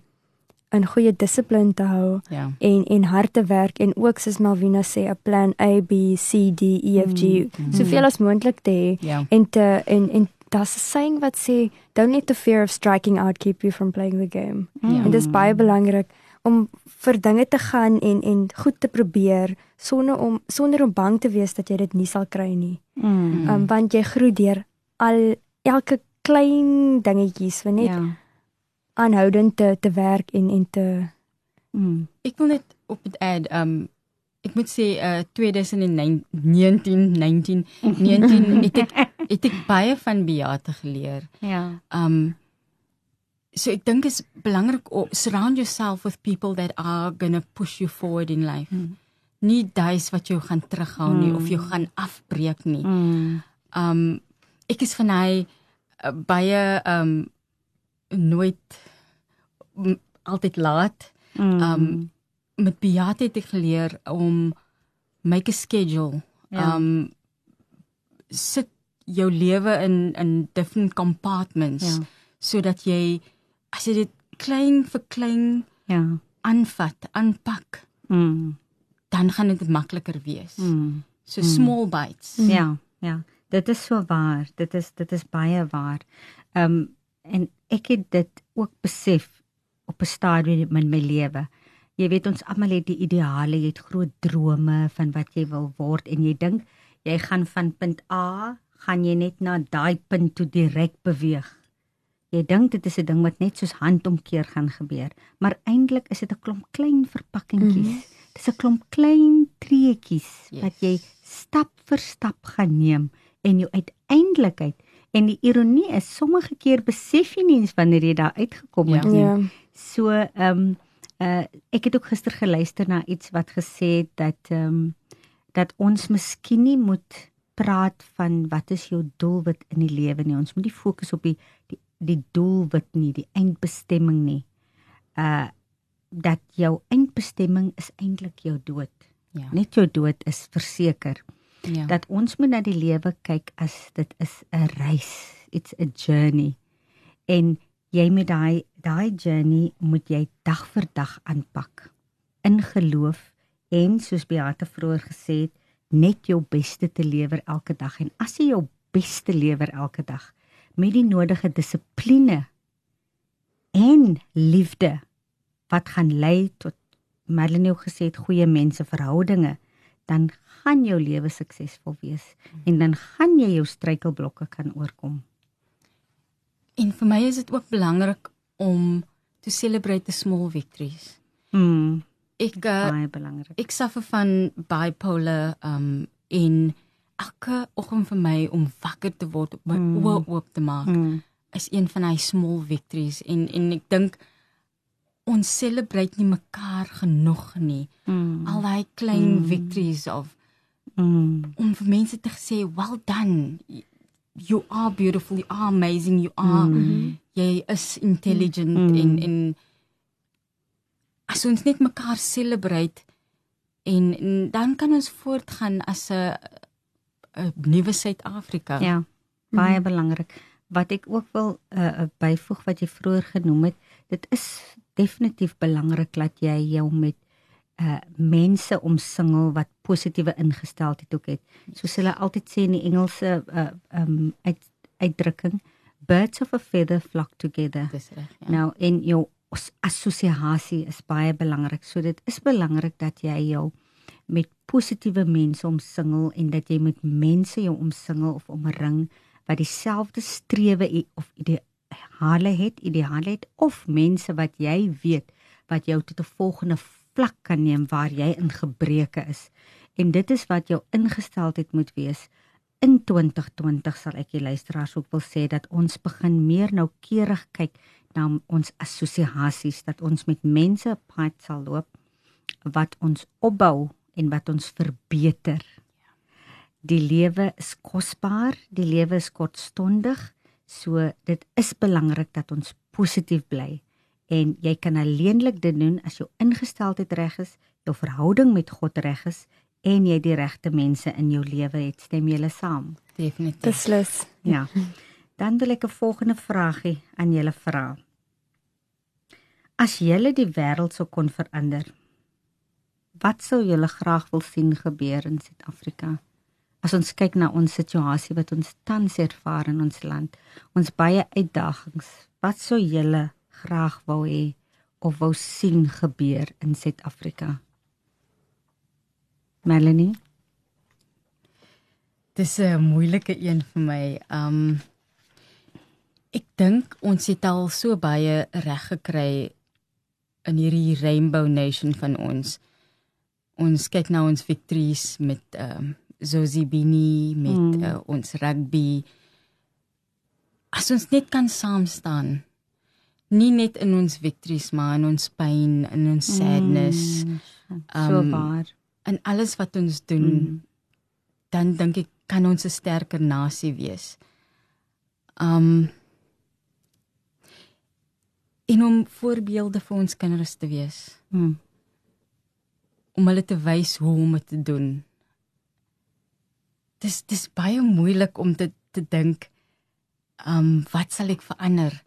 in goeie dissipline te hou Ja. en en hard te werk en ook soos Malvina sê 'n plan A B C D E F G Mm. soveel as moontlik te hê Ja. en te en en daar's 'n saying wat sê don't let the fear of striking out keep you from playing the game. Ja. En dit is baie belangrik om vir dinge te gaan en en goed te probeer sonder om sonder om bang te wees dat jy dit nie sal kry nie. Mm. Um, want jy groei deur al elke klein dingetjies, want net ja. Aanhoudend te te werk en en te Mm. Ek wil net op dit add um ek moet sê uh 2019 19 19 het ek het ek baie van Beate geleer. Ja. Um so ek dink is belangrik om surround yourself with people that are going to push you forward in life. Mm. Nie duis wat jou gaan terughou nie of jou gaan afbreek nie. Mm. Um ek is van hy uh, baie um nooit altyd laat. Mm. Um met Beate het ek geleer om make a schedule. Ja. Um sit jou lewe in in different compartments Ja. sodat jy as jy dit klein vir klein Ja. aanvat, aanpak, Mm. dan gaan dit makliker wees. Mm. So small bites. Ja, ja. Dit is so waar. Dit is dit is baie waar. Ehm um, en ek het dit ook besef op 'n stadium in my lewe. Jy weet ons almal het die ideale, jy het groot drome van wat jy wil word en jy dink jy gaan van punt A gaan jy net na daai punt toe direk beweeg. Jy dink dit is 'n ding wat net soos handomkeer gaan gebeur, maar eintlik is dit 'n klomp klein verpakkingkies. Mm -hmm. Dis 'n klomp klein treetjies Yes. wat jy stap vir stap gaan neem en jou uiteindelikheid en die ironie is sommige keer besef jy nie eens wanneer jy daar uitgekom het Ja. nie. ja. So ehm um, uh ek het ook gister geluister na iets wat gesê het dat ehm um, dat ons miskien nie moet praat van wat is jou doelwit in die lewe nie. Ons moet nie fokus op die die die doelwit nie, die eindbestemming nie. Uh dat jou eindbestemming is eintlik jou dood. Ja. Net jou dood is verseker Ja. dat ons moet na die lewe kyk as dit is 'n reis, it's a journey. En jy met daai daai journey moet jy dag vir dag aanpak. In geloof en soos Beate vroeër gesê het, net jou beste te lewer elke dag. En as jy jou beste lewer elke dag met die nodige dissipline en liefde wat gaan lei tot Marlene het gesê goeie mense verhoudinge dan gaan jou lewe suksesvol wees. En dan gaan jy jou struikelblokke kan oorkom. En vir my is dit ook belangrik om to celebrate the small victories. Mm, Ek uh, baie belangrik. ek suffer van bipolar um en elke oggend vir my om wakker te word op my Mm. oë oop te maak Mm, is een van hy small victories en en ek dink ons celebrate nie mekaar genoeg nie. mm, Al daai klein Mm. victories of mm, om vir mense te sê well done. You are beautiful, you are amazing, you are Mm. jy is intelligent Mm. en en as ons net mekaar celebrate en, en dan kan ons voortgaan as 'n 'n nuwe Suid-Afrika. ja, baie belangrik. Wat ek ook wil uh, byvoeg wat jy vroeër genoem het, dit is definitief belangrik dat jy jou met uh mense omsingel wat positiewe ingesteldheid ook het. Soos hulle altyd sê in die Engelse uh um uit, uitdrukking, birds of a feather flock together. Dis reg. Ja. Nou en jou as- assosiasie is baie belangrik. So dit is belangrik dat jy jou met positiewe mense omsingel en dat jy met mense jou omsingel of omring wat dieselfde strewe of ideale het, ideale het of mense wat jy weet wat jou tot 'n volgende vlak kan neem waar jy in gebreke is. En dit is wat jou ingesteldheid moet wees. In 2020 sal ek die luisteraars ook wil sê dat ons begin meer noukeurig kyk na ons assosiasies dat ons met mense op pad sal loop wat ons opbou en wat ons verbeter. Die lewe is kosbaar, die lewe is kortstondig, so dit is belangrik dat ons positief bly. En jy kan alleenlik dit doen as jou ingesteldheid reg is, jou verhouding met God reg is en jy die regte mense in jou lewe het. Stem julle saam? Definitief. Beslis. Ja. Dan wil ek 'n volgende vragie aan julle vra. As julle die wêreld sou kon verander, wat sou julle graag wil sien gebeur in Suid-Afrika? As ons kyk na ons situasie wat ons tans ervaar in ons land, ons baie uitdagings, wat sou julle graag wou hê of wou sien gebeur in Suid-Afrika? Melanie Dis 'n moeilike een vir my. Um ek dink ons het al so baie reg gekry in hierdie Rainbow Nation van ons. Ons kyk nou ons victories met um Zozibini met mm. uh, ons rugby. As ons net kan saam staan. Nie net in ons victories maar in ons pyn, in ons sadness. Mm, so Um, waar. in alles wat ons doen, Mm. dan dink ek kan ons 'n sterker nasie wees. Um en om voorbeelde vir ons kinders te wees, Mm. om hulle te wys hoe om dit te doen. Dis dis baie moeilik om dit te dink. Um wat sal ek verander?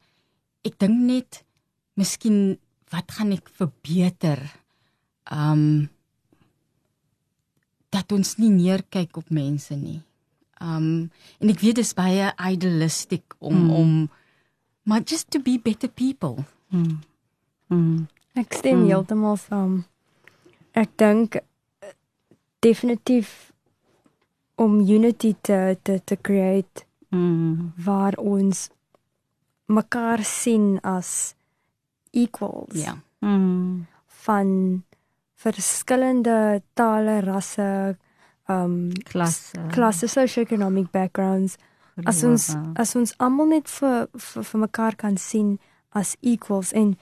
Ek dink net miskien wat gaan ek verbeter? Um dat ons nie neerkyk op mense nie. Um en ek weet dit is baie idealistic om Mm. mm. om maar just to be better people. Mm. Mm. Ek stem Mm. heeltemal saam. Ek dink eh, definitief om unity te te te create Mm. waar ons mekaar sien as equals Ja. Mm. van verskillende tale, rasse, um Klasse. klasse, socio-economic backgrounds. As ons Gelowe. as ons almal net vir, vir vir mekaar kan sien as equals en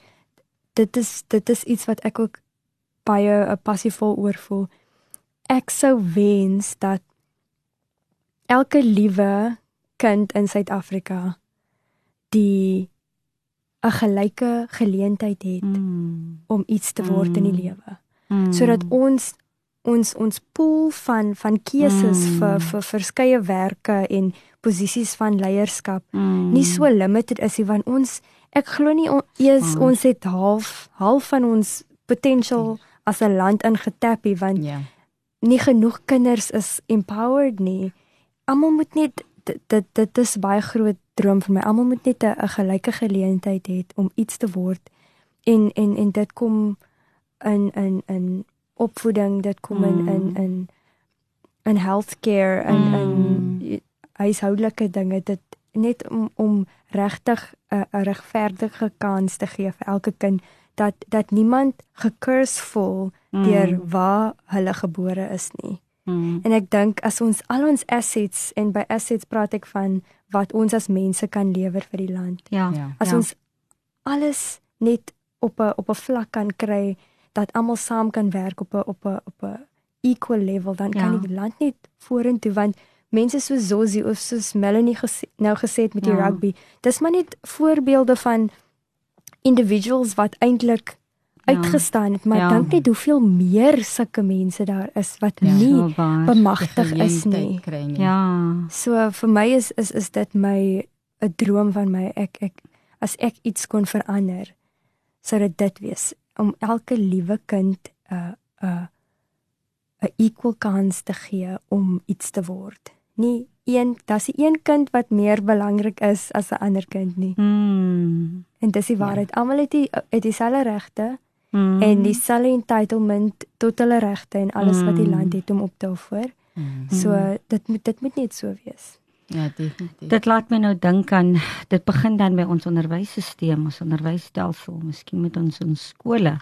dit is dit is iets wat ek ook baie 'n passievol oor voel. Ek sou wens dat elke liewe kind in Suid-Afrika die 'n gelyke geleentheid het Mm. om iets te word in die Mm. lewe Mm. sodat ons ons ons pool van van keuses Mm. vir vir verskeie werke en posisies van leierskap mm. nie so limited is nie want ons ek glo nie on, eers Span. ons het half half van ons potential as 'n land ingetap nie want Ja. nie genoeg kinders is empowered nie. Almal moet net dit dit, dit is baie groot droom vir my. Almal moet net 'n gelyke geleentheid hê om iets te word. En en en dit kom in in in opvoeding, dit kom in in Mm. in in healthcare en Mm. in huishoudelike dinge. Dit net om om regtig 'n 'n regverdige kans te gee vir elke kind dat dat niemand gekurs voel Mm. deur waar hulle gebore is nie. Mm. En ek dink as ons al ons assets en by assets praat ek van wat ons as mense kan lewer vir die land. Ja. Ja. As ja. ons alles net op 'n op 'n vlak kan kry dat almal saam kan werk op 'n op 'n op 'n equal level dan kan Ja. die land net vorentoe want mense soos Zosie of soos Melanie gesê, nou gesê het met die Ja. rugby, dis maar net voorbeelde van individuals wat eintlik. Uitgestaan het, maar Ja. ja. dink net hoeveel meer sulke mense daar is wat Ja. ja. nie So waar. bemagtig is nie. nie. Ja. So vir my is is is dit my 'n droom van my. Ek ek as ek iets kon verander, sou dit dit wees om elke liewe kind 'n uh, 'n uh, 'n equal kans te gee om iets te word. Nie een, daar's nie een kind wat meer belangrik is as 'n ander kind nie. Mm. En dis die waarheid. Almal het die het dieselfde regte Mm. en dieselfde entitlement tot hulle regte en alles wat die Mm. land het om op te offer. Mm. So dit moet dit moet net so wees. Ja, definitief. Dit laat my nou dink aan dit begin dan by ons onderwysstelsel, ons onderwysstelsel, miskien met ons ons skole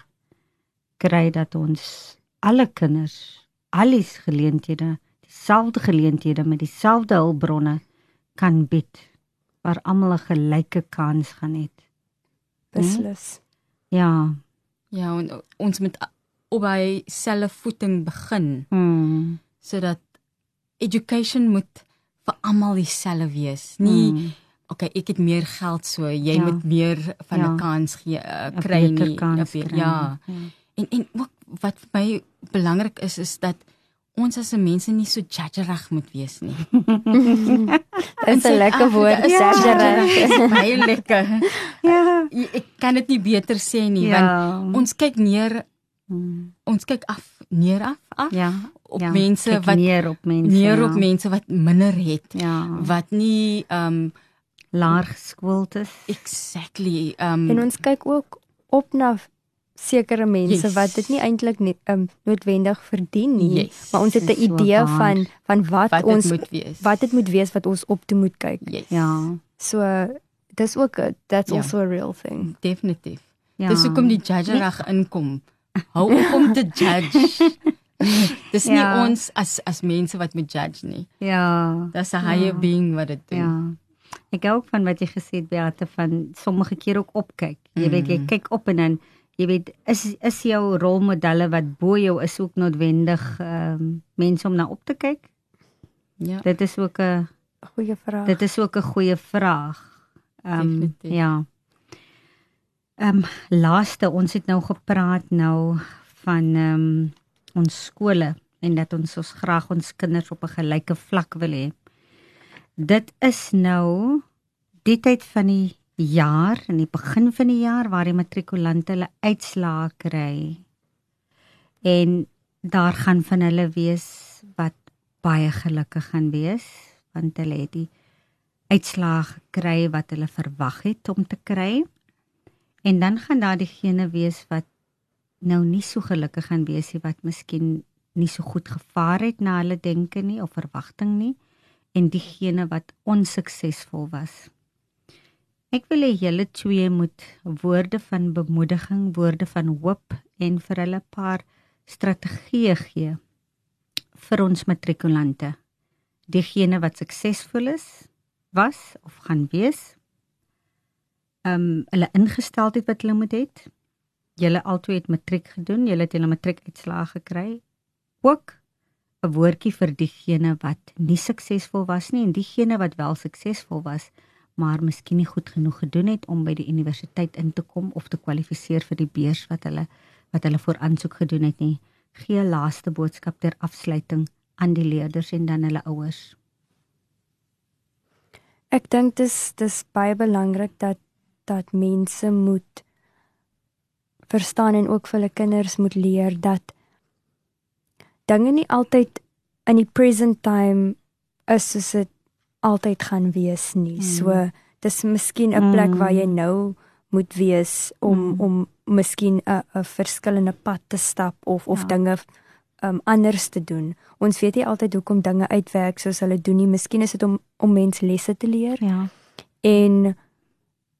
kry dat ons alle kinders alles geleenthede, dieselfde geleenthede met dieselfde hulpbronne kan bied waar almal 'n gelyke kans gaan hê. Beslis. Ja. Ja, en ons moet a- op by selfe voeting begin Mm. sodat education moet vir almal dieselfde wees. Nie Mm. okay, ek het meer geld so, jy Ja. moet meer van 'n Ja. kans gee uh, kry nie. kans jy- kry. Ja. En en ook wat vir my belangrik is is dat ons as mense nie so judgerig moet wees nie. Dis 'n lekker woord, Ja, judgerig. is baie lekker. Ja. Jy- Ek kan dit nie beter sê nie Ja. want ons kyk neer Mm. ons kyk af neer af af Ja. op ja. mense Kyk wat neer op mense. neer ja. op mense wat minder het Ja. wat nie um Laag geskoold is. exactly um En ons kyk ook op na sekere mense Yes. wat dit nie eintlik net um, noodwendig verdien nie, Yes. maar ons het 'n so idee waar. van van wat, wat ons moet wees. wat dit moet wees wat ons op toe moet kyk. yes. Ja. So dis ook 'n that's Ja. also a real thing. definitief. Ja. Dis hoekom die judgerig inkom. Hou op om te judge. Dis nie Ja. ons as as mense wat moet judge nie. Ja. Dis 'n higher being wat dit doen. Ja. Ek hou ook van wat jy gesê het Beate van sommige keer ook opkyk. Jy Mm. weet jy kyk op en dan jy weet is is jou rolmodelle wat bo jou is ook noodwendig ehm um, mense om na op te kyk. Ja. Dit is ook 'n Goeie vraag. dit is ook 'n goeie vraag. Ehm um, ja. Ehm um, laaste ons het nou gepraat nou van ehm um, ons skole en dat ons ons graag ons kinders op 'n gelyke vlak wil hê. Dit is nou die tyd van die jaar, in die begin van die jaar waar die matrikulante hulle uitslae kry. En daar gaan van hulle wees wat baie gelukkig gaan wees want hulle het die uitslae gekry wat hulle verwag het om te kry. En dan gaan daar diegene wees wat nou nie so gelukkig gaan wees nie wat miskien nie so goed gevaar het na hulle denke nie of verwagting nie en diegene wat onsuksesvol was. Ek wil hê julle twee moet woorde van bemoediging, woorde van hoop en vir hulle 'n paar strategieë gee vir ons matrikulante. Diegene wat suksesvol is, was of gaan wees. Ehm um, hulle ingesteldheid wat hulle moet het. Julle albei het matriek gedoen, julle het julle matriekuitslae gekry. Ook 'n woordjie vir diegene wat nie suksesvol was nie en diegene wat wel suksesvol was, maar miskien nie goed genoeg gedoen het om by die universiteit in te kom of te kwalifiseer vir die beurs wat hulle wat hulle voor aansoek gedoen het nie. Gee 'n laaste boodskap ter afsluiting aan die leerders en dan hulle ouers. Ek dink dis dis baie belangrik dat dat mense moet verstaan en ook vir hulle kinders moet leer dat dinge nie altyd in die present time is soos dit altyd gaan wees nie. Mm. So dis miskien 'n plek Mm. waar jy nou moet wees om Mm. om miskien 'n 'n verskillende pad te stap of of Ja. dinge um anders te doen. Ons weet nie altyd hoekom dinge uitwerk soos hulle doen nie. Miskien is dit om om mense lesse te leer. Ja. En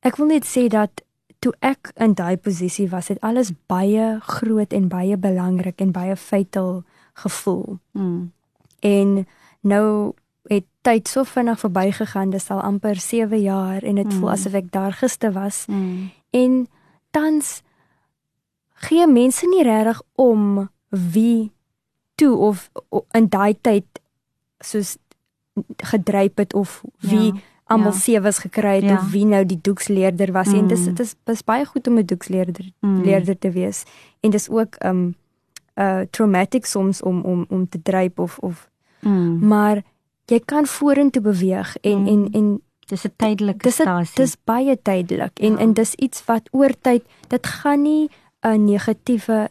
ek wil net sê dat toe ek in daai posisie was, het alles baie groot en baie belangrik en baie fatal gevoel. Mm. En nou het tyd so vinnig verbygegaan, dis al amper 7 jaar en dit Mm. voel asof ek daar gister was. Mm. En tans gee mense nie regtig om wie toe of o- in daai tyd soos gedryp het of wie Ja, almal ja. sewes gekry het Ja. of wie nou die doeksleerder was en dis Mm. dit is dis baie goed om 'n doeksleerder Mm. leerder te wees en dis ook um uh traumatic soms om om om te dryp of of Mm. maar jy kan vorentoe beweeg en Mm. en en Dis 'n tydelike dis 'n- stasie. dis baie tydelik en Ja. en dis iets wat oor tyd dit gaan nie 'n negatiewe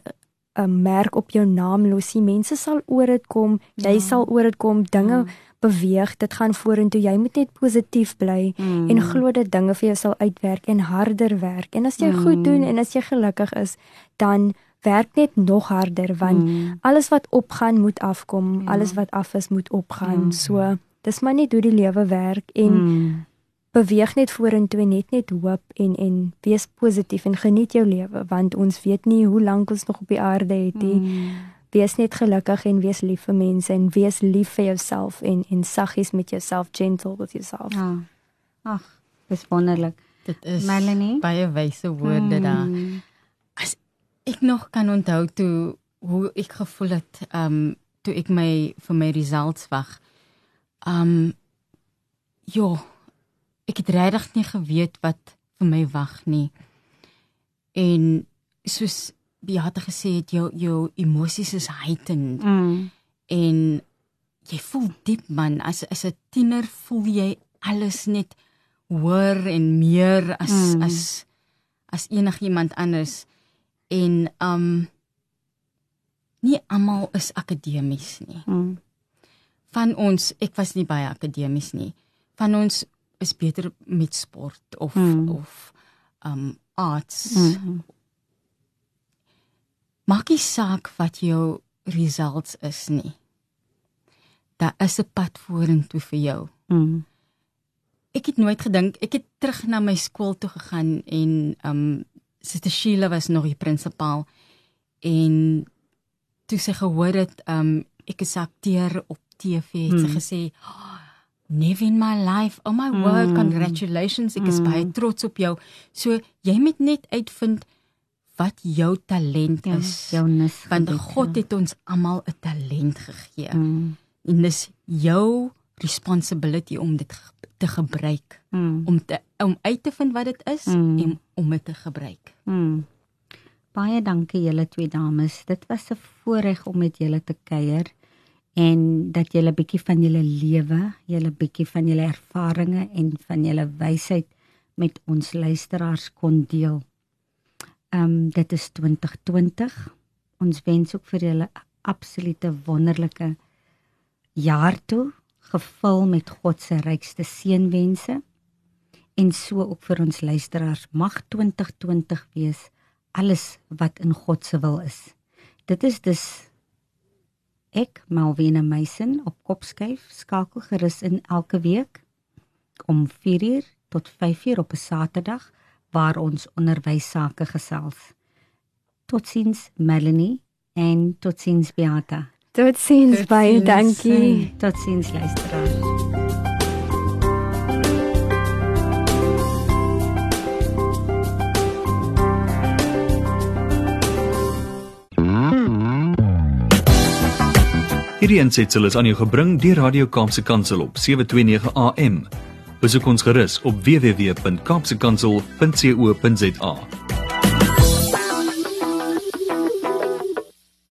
'n merk op jou naam los nie. Mense sal oor dit kom, jy Ja. sal oor dit kom, dinge Ja. beweeg, dit gaan vorentoe. Jy moet net positief bly Mm. en glo dat dinge vir jou sal uitwerk en harder werk. En as jy Mm. goed doen en as jy gelukkig is, dan werk net nog harder want Mm. alles wat opgaan moet afkom, Ja. alles wat af is moet opgaan. Ja. So dis maar net hoe die lewe werk en Mm. beweeg net vorentoe en net net hoop en en wees positief en geniet jou lewe want ons weet nie hoe lank ons nog op die aarde het nie. Mm. Wees net gelukkig en wees lief vir mense en wees lief vir jouself en en saggies met jouself, gentle with yourself. Ja. Ag, dis wonderlik. Dit is Melanie? baie wyse woorde daar. Mm. As ek nog kan onthou toe hoe ek gevoel het, ehm um, toe ek my vir my results wag. Ehm um, ja, ek het regtig nie geweet wat vir my wag nie. En soos Beate gesê het, jou jou emosies is heightened Mm. en jy voel diep man as as 'n tiener voel jy alles net hoor en meer as mm. as as enigiemand anders en um nie almal is akademies nie. Mm. Van ons, ek was nie baie akademies nie. Van ons is beter met sport of mm. of um arts. Mm. Maak nie saak wat jou results is nie. Daar is 'n pad vorentoe vir jou. Mm. Ek het nooit gedink ek het terug na my skool toe gegaan en um Sister Sheila was nog die prinsipaal en toe sy gehoor het um ek is akteur op TV het sy hmm. gesê oh, never in my life oh my word hmm. congratulations ek is hmm. baie trots op jou so jy moet net uitvind wat jou talent ja, is jou nis want God ja. het ons almal 'n talent gegee hmm. en dis jou responsibility om dit te gebruik hmm. om te om uit te vind wat dit is hmm. en om dit te gebruik hmm. Baie dankie julle twee dames. Dit was 'n voorreg om met julle te kuier en dat julle bietjie van julle lewe, julle bietjie van julle ervarings en van julle wysheid met ons luisteraars kon deel. Ehm um, dit is 2020. Ons wens ook vir julle 'n absolute wonderlike jaar toe, gevul met God se rykste seënwense. En so ook vir ons luisteraars mag 2020 wees alles wat in God se wil is. Dit is dus ek Malvina Meisen op Kopskyf skakel gerus in elke week om 4uur tot 5uur op 'n Saterdag waar ons onderwys sake gesels. Totsiens Melanie en totsiens Beata. Totsiens baie dankie. Totsiens luisteraars. Hierdie ensetsel is aan jou gebring deur Radio Kaapse Kansel op 729 AM. Besoek ons gerus op www.kaapsekansel.co.za.